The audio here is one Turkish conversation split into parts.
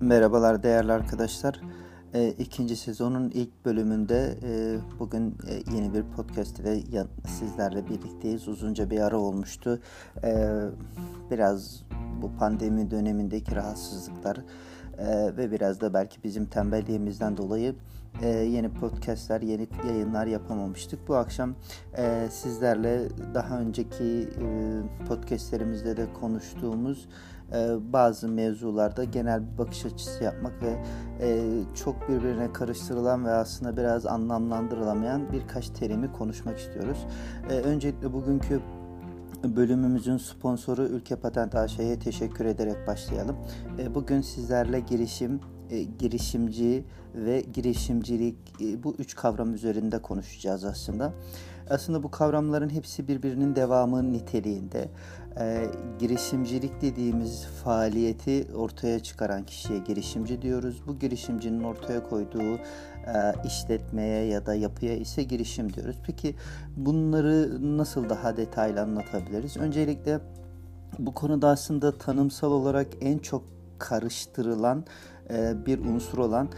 Merhabalar değerli arkadaşlar. E, ikinci sezonun ilk bölümünde e, bugün e, yeni bir podcast ile sizlerle birlikteyiz. Uzunca bir ara olmuştu. E, biraz bu pandemi dönemindeki rahatsızlıklar e, ve biraz da belki bizim tembelliğimizden dolayı e, yeni podcastler, yeni yayınlar yapamamıştık. Bu akşam e, sizlerle daha önceki e, podcastlerimizde de konuştuğumuz e, bazı mevzularda genel bir bakış açısı yapmak ve e, çok birbirine karıştırılan ve aslında biraz anlamlandırılamayan birkaç terimi konuşmak istiyoruz. E, öncelikle bugünkü bölümümüzün sponsoru Ülke Patent AŞ'ye teşekkür ederek başlayalım. Bugün sizlerle girişim, girişimci ve girişimcilik bu üç kavram üzerinde konuşacağız aslında. Aslında bu kavramların hepsi birbirinin devamı niteliğinde. E, girişimcilik dediğimiz faaliyeti ortaya çıkaran kişiye girişimci diyoruz. Bu girişimcinin ortaya koyduğu e, işletmeye ya da yapıya ise girişim diyoruz. Peki bunları nasıl daha detaylı anlatabiliriz? Öncelikle bu konuda aslında tanımsal olarak en çok karıştırılan bir unsur olan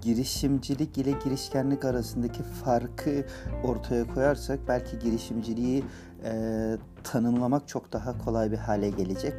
girişimcilik ile girişkenlik arasındaki farkı ortaya koyarsak belki girişimciliği e, tanımlamak çok daha kolay bir hale gelecek.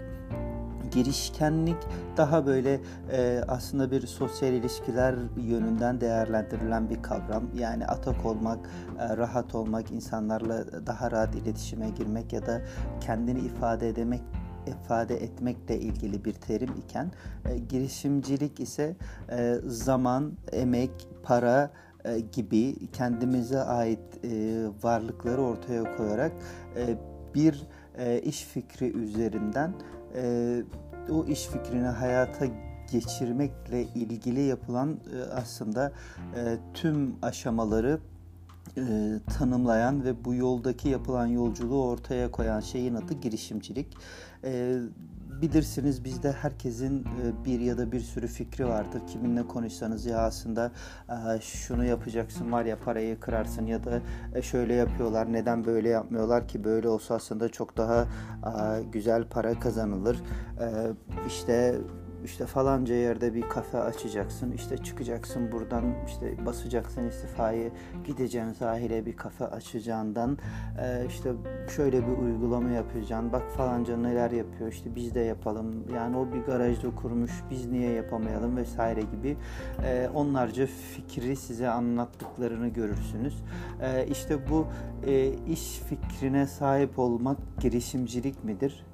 Girişkenlik daha böyle e, aslında bir sosyal ilişkiler yönünden değerlendirilen bir kavram. Yani atak olmak, e, rahat olmak, insanlarla daha rahat iletişime girmek ya da kendini ifade edemek ifade etmekle ilgili bir terim iken e, girişimcilik ise e, zaman, emek, para e, gibi kendimize ait e, varlıkları ortaya koyarak e, bir e, iş fikri üzerinden e, o iş fikrini hayata geçirmekle ilgili yapılan e, aslında e, tüm aşamaları e, tanımlayan ve bu yoldaki yapılan yolculuğu ortaya koyan şeyin adı girişimcilik. E, bilirsiniz bizde herkesin e, bir ya da bir sürü fikri vardır. Kiminle konuşsanız ya aslında şunu yapacaksın var ya parayı kırarsın ya da e, şöyle yapıyorlar neden böyle yapmıyorlar ki böyle olsa aslında çok daha güzel para kazanılır. İşte işte falanca yerde bir kafe açacaksın, işte çıkacaksın buradan, işte basacaksın istifayı, gideceksin sahile bir kafe açacağından, e, işte şöyle bir uygulama yapacaksın, bak falanca neler yapıyor, işte biz de yapalım, yani o bir garajda kurmuş, biz niye yapamayalım vesaire gibi e, onlarca fikri size anlattıklarını görürsünüz. E, işte bu e, iş fikrine sahip olmak girişimcilik midir?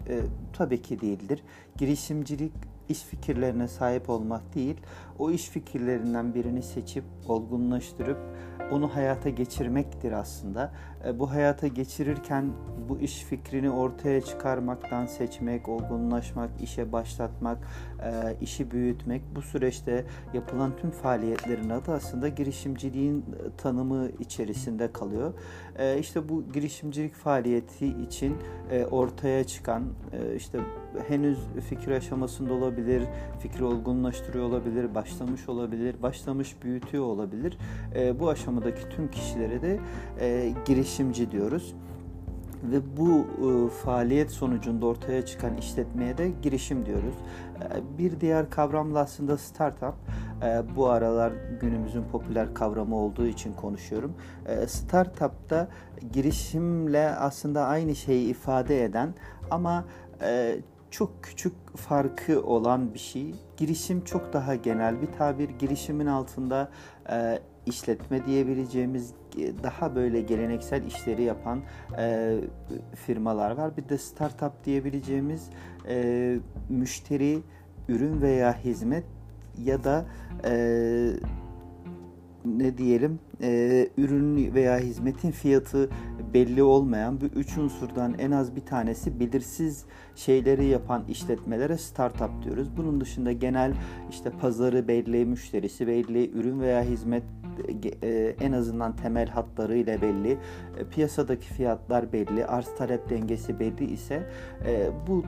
Tabii ki değildir. Girişimcilik iş fikirlerine sahip olmak değil, o iş fikirlerinden birini seçip olgunlaştırıp onu hayata geçirmektir aslında. E, bu hayata geçirirken bu iş fikrini ortaya çıkarmaktan seçmek, olgunlaşmak, işe başlatmak, e, işi büyütmek bu süreçte yapılan tüm faaliyetlerin adı aslında girişimciliğin tanımı içerisinde kalıyor. E, işte bu girişimcilik faaliyeti için ortaya çıkan işte henüz fikir aşamasında olabilir, fikri olgunlaştırıyor olabilir, başlamış olabilir, başlamış büyütüyor olabilir. Bu aşamadaki tüm kişilere de girişimci diyoruz ve bu e, faaliyet sonucunda ortaya çıkan işletmeye de girişim diyoruz. E, bir diğer kavramla aslında startup. E, bu aralar günümüzün popüler kavramı olduğu için konuşuyorum. E, startup'ta girişimle aslında aynı şeyi ifade eden ama e, çok küçük farkı olan bir şey. Girişim çok daha genel bir tabir. Girişimin altında e, işletme diyebileceğimiz daha böyle geleneksel işleri yapan e, firmalar var. Bir de startup diyebileceğimiz e, müşteri, ürün veya hizmet ya da e, ne diyelim e, ürün veya hizmetin fiyatı belli olmayan bu üç unsurdan en az bir tanesi belirsiz şeyleri yapan işletmelere startup diyoruz. Bunun dışında genel işte pazarı belli, müşterisi belli, ürün veya hizmet e, en azından temel hatları ile belli, e, piyasadaki fiyatlar belli, arz talep dengesi belli ise e, bu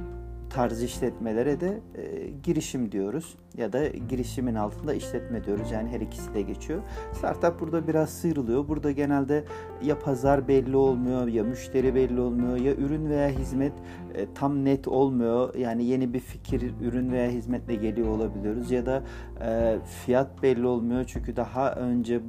tarzı işletmelere de e, girişim diyoruz ya da girişimin altında işletme diyoruz. Yani her ikisi de geçiyor. Startup burada biraz sıyrılıyor. Burada genelde ya pazar belli olmuyor ya müşteri belli olmuyor ya ürün veya hizmet e, tam net olmuyor. Yani yeni bir fikir ürün veya hizmetle geliyor olabiliyoruz ya da e, fiyat belli olmuyor çünkü daha önce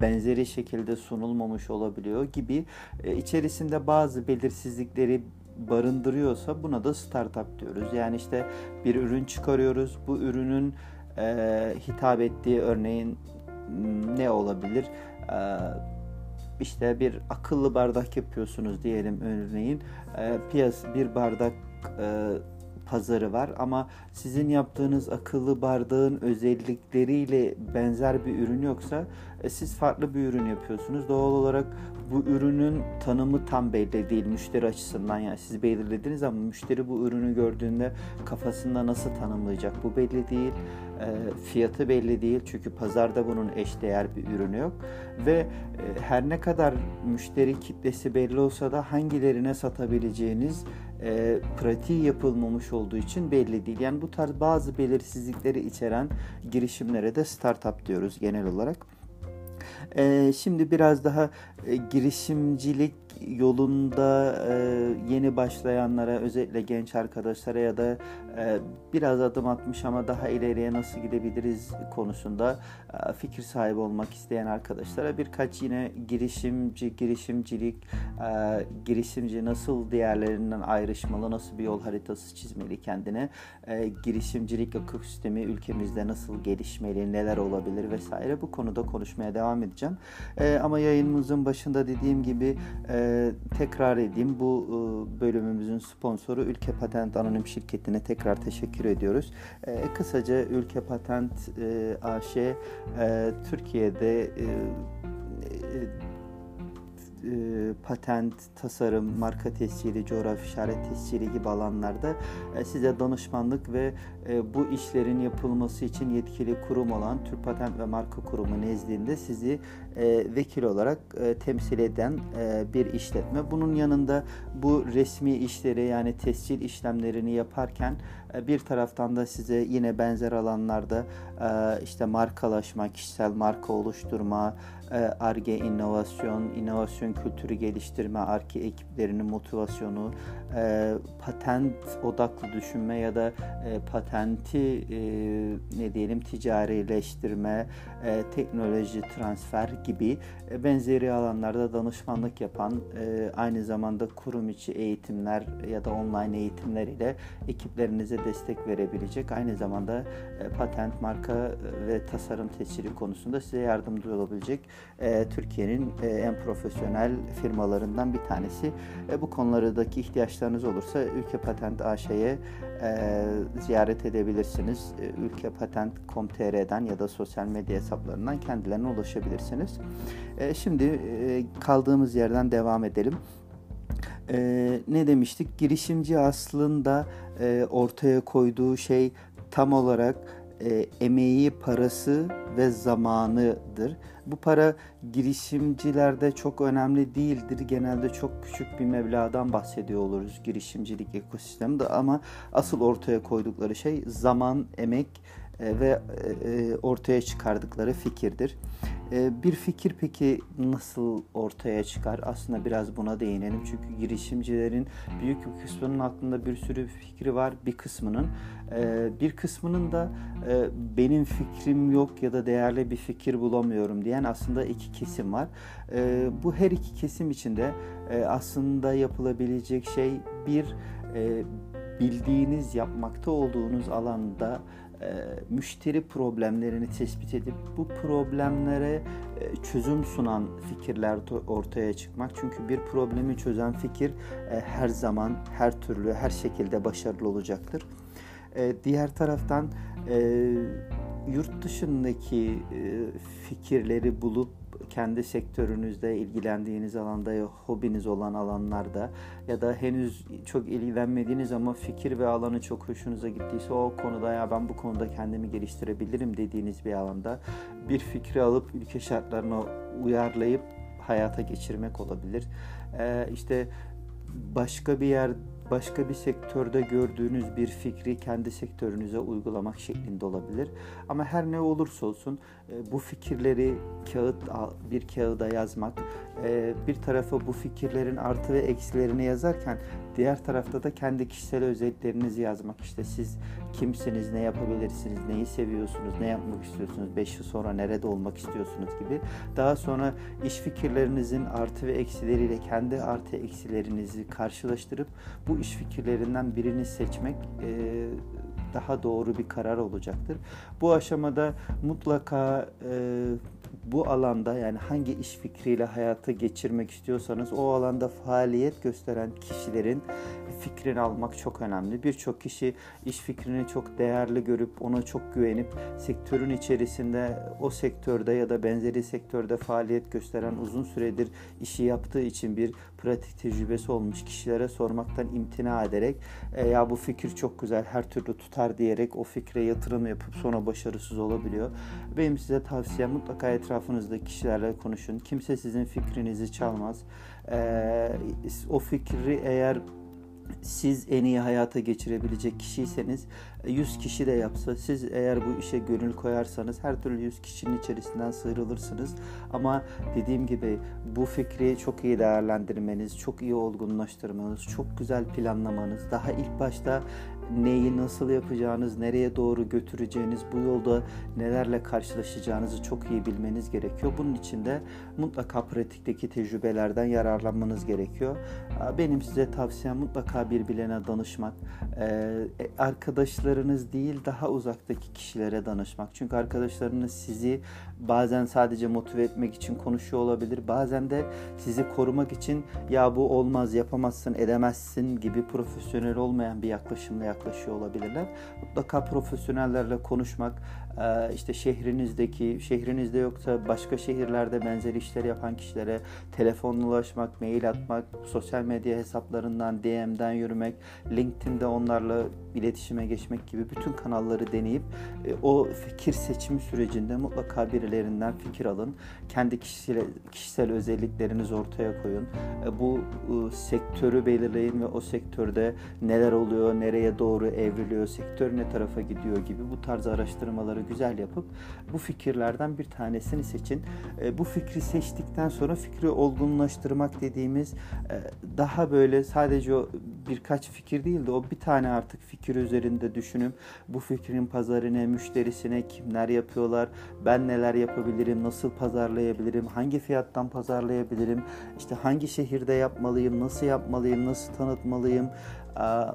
benzeri şekilde sunulmamış olabiliyor gibi e, içerisinde bazı belirsizlikleri barındırıyorsa buna da startup diyoruz. Yani işte bir ürün çıkarıyoruz. Bu ürünün e, hitap ettiği örneğin ne olabilir? E, işte bir akıllı bardak yapıyorsunuz diyelim örneğin. E, piyas bir bardak e, pazarı var ama sizin yaptığınız akıllı bardağın özellikleriyle benzer bir ürün yoksa e, siz farklı bir ürün yapıyorsunuz. Doğal olarak bu ürünün tanımı tam belli değil müşteri açısından yani siz belirlediniz ama müşteri bu ürünü gördüğünde kafasında nasıl tanımlayacak bu belli değil. E, fiyatı belli değil çünkü pazarda bunun eşdeğer bir ürünü yok ve e, her ne kadar müşteri kitlesi belli olsa da hangilerine satabileceğiniz e, pratiği yapılmamış olduğu için belli değil. Yani bu tarz bazı belirsizlikleri içeren girişimlere de startup diyoruz genel olarak. E, şimdi biraz daha e, girişimcilik yolunda e, yeni başlayanlara özellikle genç arkadaşlara ya da e, biraz adım atmış ama daha ileriye nasıl gidebiliriz konusunda fikir sahibi olmak isteyen arkadaşlara birkaç yine girişimci, girişimcilik, girişimci nasıl diğerlerinden ayrışmalı, nasıl bir yol haritası çizmeli kendine, e, girişimcilik ekosistemi ülkemizde nasıl gelişmeli, neler olabilir vesaire bu konuda konuşmaya devam edeceğim. Ama yayınımızın başında dediğim gibi e, tekrar edeyim bu e, bölümümüzün sponsoru Ülke Patent Anonim Şirketi'ne tekrar teşekkür ediyoruz. E, kısaca Ülke Patent e, AŞ e, Türkiye'de e, e, e, patent, tasarım, marka tescili, coğrafi işaret tescili gibi alanlarda e, size danışmanlık ve bu işlerin yapılması için yetkili kurum olan Türk Patent ve Marka Kurumu nezdinde sizi vekil olarak temsil eden bir işletme. Bunun yanında bu resmi işleri yani tescil işlemlerini yaparken bir taraftan da size yine benzer alanlarda işte markalaşma, kişisel marka oluşturma, ARGE inovasyon, inovasyon kültürü geliştirme, ARGE ekiplerinin motivasyonu, e, patent odaklı düşünme ya da e, patenti e, ne diyelim ticarileştirme, e, teknoloji transfer gibi e, benzeri alanlarda danışmanlık yapan e, aynı zamanda kurum içi eğitimler ya da online eğitimler ile ekiplerinize destek verebilecek aynı zamanda e, patent, marka ve tasarım tescili konusunda size yardımcı olabilecek e, Türkiye'nin e, en profesyonel firmalarından bir tanesi. E, bu konulardaki ihtiyaçlarınız olursa Ülke Patent AŞ'ye e, ziyaret edebilirsiniz. E, ülkepatent.com.tr'den ya da sosyal medya hesaplarından kendilerine ulaşabilirsiniz. E, şimdi e, kaldığımız yerden devam edelim. E, ne demiştik? Girişimci aslında e, ortaya koyduğu şey tam olarak e, emeği, parası ve zamanıdır. Bu para girişimcilerde çok önemli değildir. Genelde çok küçük bir meblağdan bahsediyor oluruz girişimcilik ekosisteminde ama asıl ortaya koydukları şey zaman, emek ve e, e, ortaya çıkardıkları fikirdir. Bir fikir peki nasıl ortaya çıkar? Aslında biraz buna değinelim. Çünkü girişimcilerin büyük bir kısmının aklında bir sürü fikri var. Bir kısmının bir kısmının da benim fikrim yok ya da değerli bir fikir bulamıyorum diyen aslında iki kesim var. Bu her iki kesim içinde aslında yapılabilecek şey bir bildiğiniz yapmakta olduğunuz alanda e, müşteri problemlerini tespit edip bu problemlere e, çözüm sunan fikirler ortaya çıkmak. Çünkü bir problemi çözen fikir e, her zaman, her türlü, her şekilde başarılı olacaktır. Diğer taraftan yurt dışındaki fikirleri bulup kendi sektörünüzde ilgilendiğiniz alanda ya hobiniz olan alanlarda ya da henüz çok ilgilenmediğiniz ama fikir ve alanı çok hoşunuza gittiyse o konuda ya ben bu konuda kendimi geliştirebilirim dediğiniz bir alanda bir fikri alıp ülke şartlarına uyarlayıp hayata geçirmek olabilir. Ee, işte başka bir yer başka bir sektörde gördüğünüz bir fikri kendi sektörünüze uygulamak şeklinde olabilir. Ama her ne olursa olsun e, bu fikirleri kağıt bir kağıda yazmak, bir tarafa bu fikirlerin artı ve eksilerini yazarken diğer tarafta da kendi kişisel özelliklerinizi yazmak. İşte siz kimsiniz, ne yapabilirsiniz, neyi seviyorsunuz, ne yapmak istiyorsunuz, 5 yıl sonra nerede olmak istiyorsunuz gibi. Daha sonra iş fikirlerinizin artı ve eksileriyle kendi artı eksilerinizi karşılaştırıp bu iş fikirlerinden birini seçmek e, daha doğru bir karar olacaktır. Bu aşamada mutlaka e, bu alanda yani hangi iş fikriyle hayata geçirmek istiyorsanız o alanda faaliyet gösteren kişilerin fikrini almak çok önemli. Birçok kişi iş fikrini çok değerli görüp ona çok güvenip sektörün içerisinde o sektörde ya da benzeri sektörde faaliyet gösteren uzun süredir işi yaptığı için bir pratik tecrübesi olmuş kişilere sormaktan imtina ederek e, ya bu fikir çok güzel her türlü tutar diyerek o fikre yatırım yapıp sonra başarısız olabiliyor. Benim size tavsiyem mutlaka etrafınızda kişilerle konuşun. Kimse sizin fikrinizi çalmaz. E, o fikri eğer siz en iyi hayata geçirebilecek kişiyseniz 100 kişi de yapsa siz eğer bu işe gönül koyarsanız her türlü 100 kişinin içerisinden sıyrılırsınız. Ama dediğim gibi bu fikri çok iyi değerlendirmeniz, çok iyi olgunlaştırmanız, çok güzel planlamanız, daha ilk başta neyi nasıl yapacağınız, nereye doğru götüreceğiniz, bu yolda nelerle karşılaşacağınızı çok iyi bilmeniz gerekiyor. Bunun için de mutlaka pratikteki tecrübelerden yararlanmanız gerekiyor. Benim size tavsiyem mutlaka birbirlerine danışmak, arkadaşlarınız değil daha uzaktaki kişilere danışmak. Çünkü arkadaşlarınız sizi bazen sadece motive etmek için konuşuyor olabilir, bazen de sizi korumak için ya bu olmaz, yapamazsın, edemezsin gibi profesyonel olmayan bir yaklaşımla yaklaşıyor olabilirler. Mutlaka profesyonellerle konuşmak, işte şehrinizdeki, şehrinizde yoksa başka şehirlerde benzer işler yapan kişilere telefonla ulaşmak, mail atmak, sosyal medya hesaplarından DM'den yürümek, LinkedIn'de onlarla iletişime geçmek gibi bütün kanalları deneyip e, o fikir seçimi sürecinde mutlaka birilerinden fikir alın. Kendi kişisel, kişisel özelliklerinizi ortaya koyun. E, bu sektörü belirleyin ve o sektörde neler oluyor, nereye doğru evriliyor, sektör ne tarafa gidiyor gibi bu tarz araştırmaları güzel yapıp bu fikirlerden bir tanesini seçin. E, bu fikri seçtikten sonra fikri olgunlaştırmak dediğimiz daha böyle sadece o birkaç fikir değil de o bir tane artık fikir üzerinde düşünüp bu fikrin pazarına, müşterisine kimler yapıyorlar, ben neler yapabilirim, nasıl pazarlayabilirim, hangi fiyattan pazarlayabilirim, işte hangi şehirde yapmalıyım, nasıl yapmalıyım, nasıl tanıtmalıyım,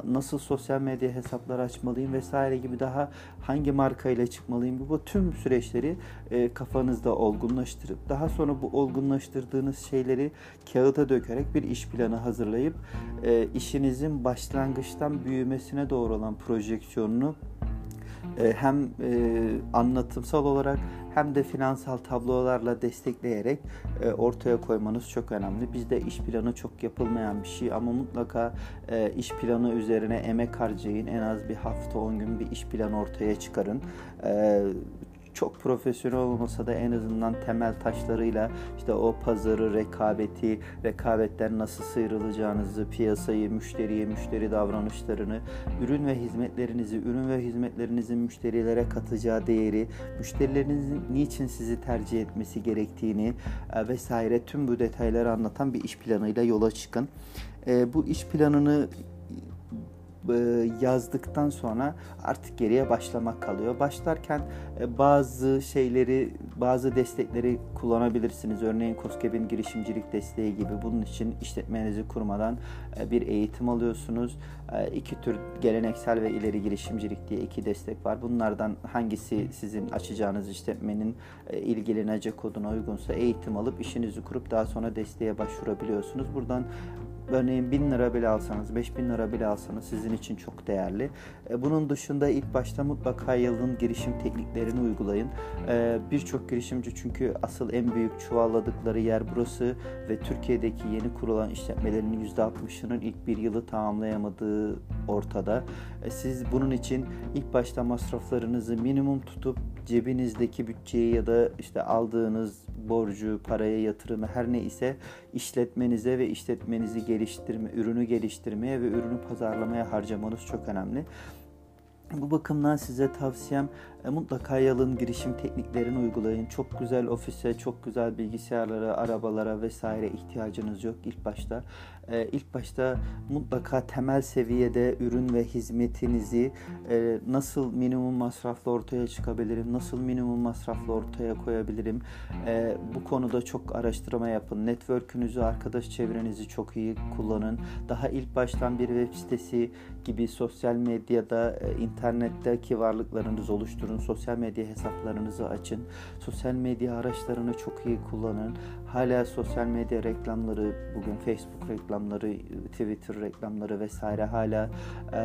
nasıl sosyal medya hesapları açmalıyım vesaire gibi daha hangi markayla çıkmalıyım? Bu tüm süreçleri e, kafanızda olgunlaştırıp daha sonra bu olgunlaştırdığınız şeyleri kağıda dökerek bir iş planı hazırlayıp e, işinizin başlangıçtan büyümesine doğru olan projeksiyonunu hem anlatımsal olarak hem de finansal tablolarla destekleyerek e, ortaya koymanız çok önemli. Bizde iş planı çok yapılmayan bir şey ama mutlaka e, iş planı üzerine emek harcayın. En az bir hafta 10 gün bir iş planı ortaya çıkarın. Çok profesyonel olmasa da en azından temel taşlarıyla işte o pazarı, rekabeti, rekabetten nasıl sıyrılacağınızı, piyasayı, müşteriye, müşteri davranışlarını, ürün ve hizmetlerinizi, ürün ve hizmetlerinizin müşterilere katacağı değeri, müşterilerinizin niçin sizi tercih etmesi gerektiğini e, vesaire tüm bu detayları anlatan bir iş planıyla yola çıkın. E, bu iş planını yazdıktan sonra artık geriye başlamak kalıyor. Başlarken e, bazı şeyleri, bazı destekleri kullanabilirsiniz. Örneğin COSGAP'in girişimcilik desteği gibi. Bunun için işletmenizi kurmadan e, bir eğitim alıyorsunuz. İki tür geleneksel ve ileri girişimcilik diye iki destek var. Bunlardan hangisi sizin açacağınız işletmenin ilgilenecek koduna uygunsa eğitim alıp işinizi kurup daha sonra desteğe başvurabiliyorsunuz. Buradan Örneğin 1000 lira bile alsanız, 5000 lira bile alsanız sizin için çok değerli. E, bunun dışında ilk başta mutlaka yılın girişim tekniklerini uygulayın. E, birçok girişimci çünkü asıl en büyük çuvalladıkları yer burası ve Türkiye'deki yeni kurulan işletmelerin %60'ının ilk bir yılı tamamlayamadığı ortada. E, siz bunun için ilk başta masraflarınızı minimum tutup cebinizdeki bütçeyi ya da işte aldığınız borcu, paraya yatırımı her ne ise işletmenize ve işletmenizi geliştirme, ürünü geliştirmeye ve ürünü pazarlamaya harcamanız çok önemli. Bu bakımdan size tavsiyem e, mutlaka yalın girişim tekniklerini uygulayın. Çok güzel ofise, çok güzel bilgisayarlara, arabalara vesaire ihtiyacınız yok ilk başta. E, ilk başta mutlaka temel seviyede ürün ve hizmetinizi e, nasıl minimum masrafla ortaya çıkabilirim, nasıl minimum masrafla ortaya koyabilirim. E, bu konuda çok araştırma yapın. Network'ünüzü, arkadaş çevrenizi çok iyi kullanın. Daha ilk baştan bir web sitesi gibi sosyal medyada, e, internetteki varlıklarınızı oluşturun. Sosyal medya hesaplarınızı açın. Sosyal medya araçlarını çok iyi kullanın. Hala sosyal medya reklamları, bugün Facebook reklamları, Twitter reklamları vesaire hala e,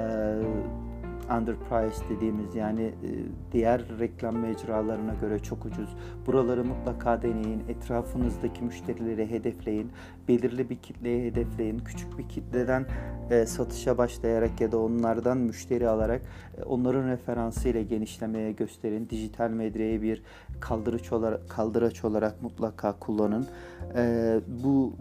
underpriced dediğimiz yani e, diğer reklam mecralarına göre çok ucuz. Buraları mutlaka deneyin. Etrafınızdaki müşterileri hedefleyin. Belirli bir kitleye hedefleyin. Küçük bir kitleden e, satışa başlayarak ya da onlardan müşteri alarak e, onların referansıyla genişlemeye gösterin. Dijital medyayı bir kaldırıç olarak kaldıraç olarak mutlaka kullanın. Bu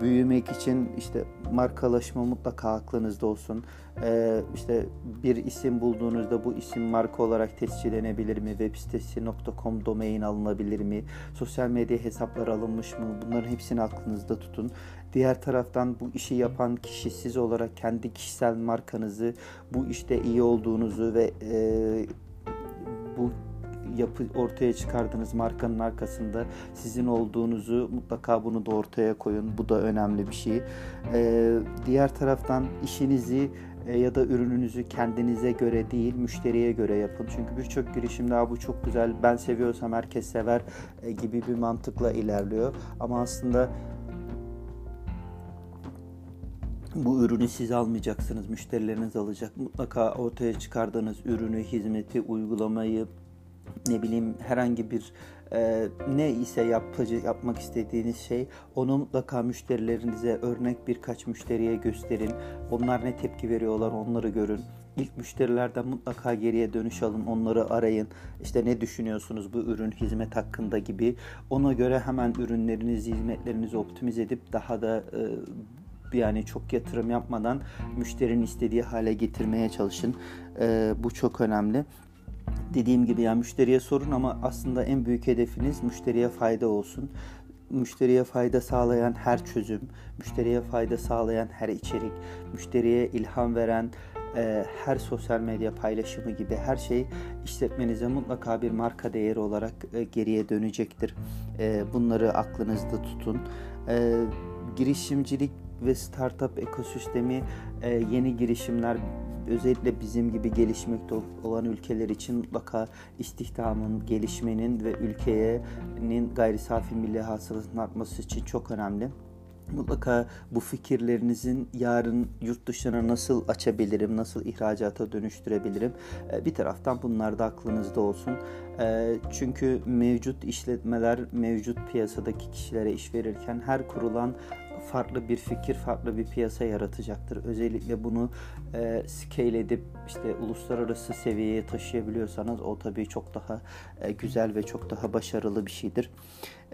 büyümek için işte markalaşma mutlaka aklınızda olsun. Ee, işte bir isim bulduğunuzda bu isim marka olarak tescillenebilir mi? Web sitesi .com domain alınabilir mi? Sosyal medya hesapları alınmış mı? Bunların hepsini aklınızda tutun. Diğer taraftan bu işi yapan kişi siz olarak kendi kişisel markanızı bu işte iyi olduğunuzu ve e, bu yapı ortaya çıkardığınız markanın arkasında sizin olduğunuzu mutlaka bunu da ortaya koyun. Bu da önemli bir şey. Ee, diğer taraftan işinizi e, ya da ürününüzü kendinize göre değil müşteriye göre yapın. Çünkü birçok girişimde bu çok güzel ben seviyorsam herkes sever e, gibi bir mantıkla ilerliyor. Ama aslında bu ürünü siz almayacaksınız, müşterileriniz alacak. Mutlaka ortaya çıkardığınız ürünü, hizmeti, uygulamayı, ne bileyim herhangi bir e, ne ise yapıcı yapmak istediğiniz şey onu mutlaka müşterilerinize örnek birkaç müşteriye gösterin. Onlar ne tepki veriyorlar onları görün. İlk müşterilerden mutlaka geriye dönüş alın, onları arayın. İşte ne düşünüyorsunuz bu ürün, hizmet hakkında gibi. Ona göre hemen ürünlerinizi, hizmetlerinizi optimize edip daha da e, yani çok yatırım yapmadan müşterinin istediği hale getirmeye çalışın. E, bu çok önemli dediğim gibi yani müşteriye sorun ama aslında en büyük hedefiniz müşteriye fayda olsun. Müşteriye fayda sağlayan her çözüm, müşteriye fayda sağlayan her içerik, müşteriye ilham veren e, her sosyal medya paylaşımı gibi her şey işletmenize mutlaka bir marka değeri olarak e, geriye dönecektir. E, bunları aklınızda tutun. E, girişimcilik ve startup ekosistemi e, yeni girişimler özellikle bizim gibi gelişmekte olan ülkeler için mutlaka istihdamın, gelişmenin ve ülkenin gayri safi milli hasılasının artması için çok önemli. Mutlaka bu fikirlerinizin yarın yurt dışına nasıl açabilirim, nasıl ihracata dönüştürebilirim bir taraftan bunlar da aklınızda olsun. Çünkü mevcut işletmeler mevcut piyasadaki kişilere iş verirken her kurulan farklı bir fikir, farklı bir piyasa yaratacaktır. Özellikle bunu e, scale edip işte uluslararası seviyeye taşıyabiliyorsanız o tabii çok daha e, güzel ve çok daha başarılı bir şeydir.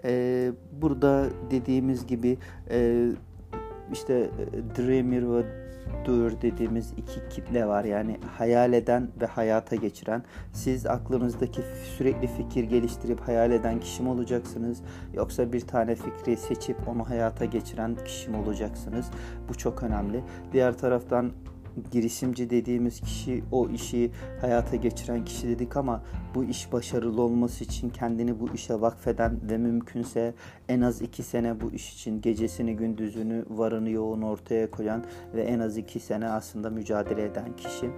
E, burada dediğimiz gibi e, işte e, Dreamer ve doer dediğimiz iki kitle var. Yani hayal eden ve hayata geçiren. Siz aklınızdaki sürekli fikir geliştirip hayal eden kişi mi olacaksınız? Yoksa bir tane fikri seçip onu hayata geçiren kişi mi olacaksınız? Bu çok önemli. Diğer taraftan girişimci dediğimiz kişi o işi hayata geçiren kişi dedik ama bu iş başarılı olması için kendini bu işe vakfeden ve mümkünse en az iki sene bu iş için gecesini gündüzünü varını yoğunu ortaya koyan ve en az iki sene aslında mücadele eden kişi.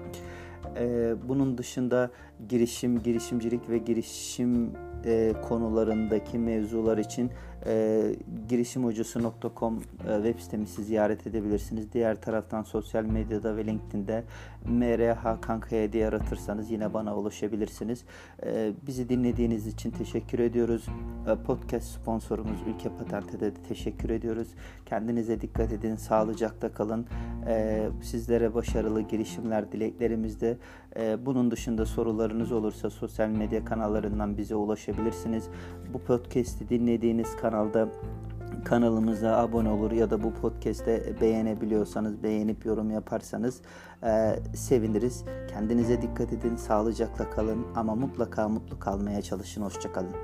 Ee, bunun dışında girişim, girişimcilik ve girişim e, konularındaki mevzular için e, girişimhocası.com e, web sitemizi ziyaret edebilirsiniz. Diğer taraftan sosyal medyada ve LinkedIn'de MRH Kankaya diye aratırsanız yine bana ulaşabilirsiniz. E, bizi dinlediğiniz için teşekkür ediyoruz. E, podcast sponsorumuz Ülke Patent'e de teşekkür ediyoruz. Kendinize dikkat edin, sağlıcakla kalın. E, sizlere başarılı girişimler dileklerimizde. E, bunun dışında sorularınız olursa sosyal medya kanallarından bize ulaşabilirsiniz. Bu podcast'i dinlediğiniz kanalda kanalımıza abone olur ya da bu podcast'te beğenebiliyorsanız beğenip yorum yaparsanız e, seviniriz. Kendinize dikkat edin, sağlıcakla kalın ama mutlaka mutlu kalmaya çalışın. Hoşçakalın.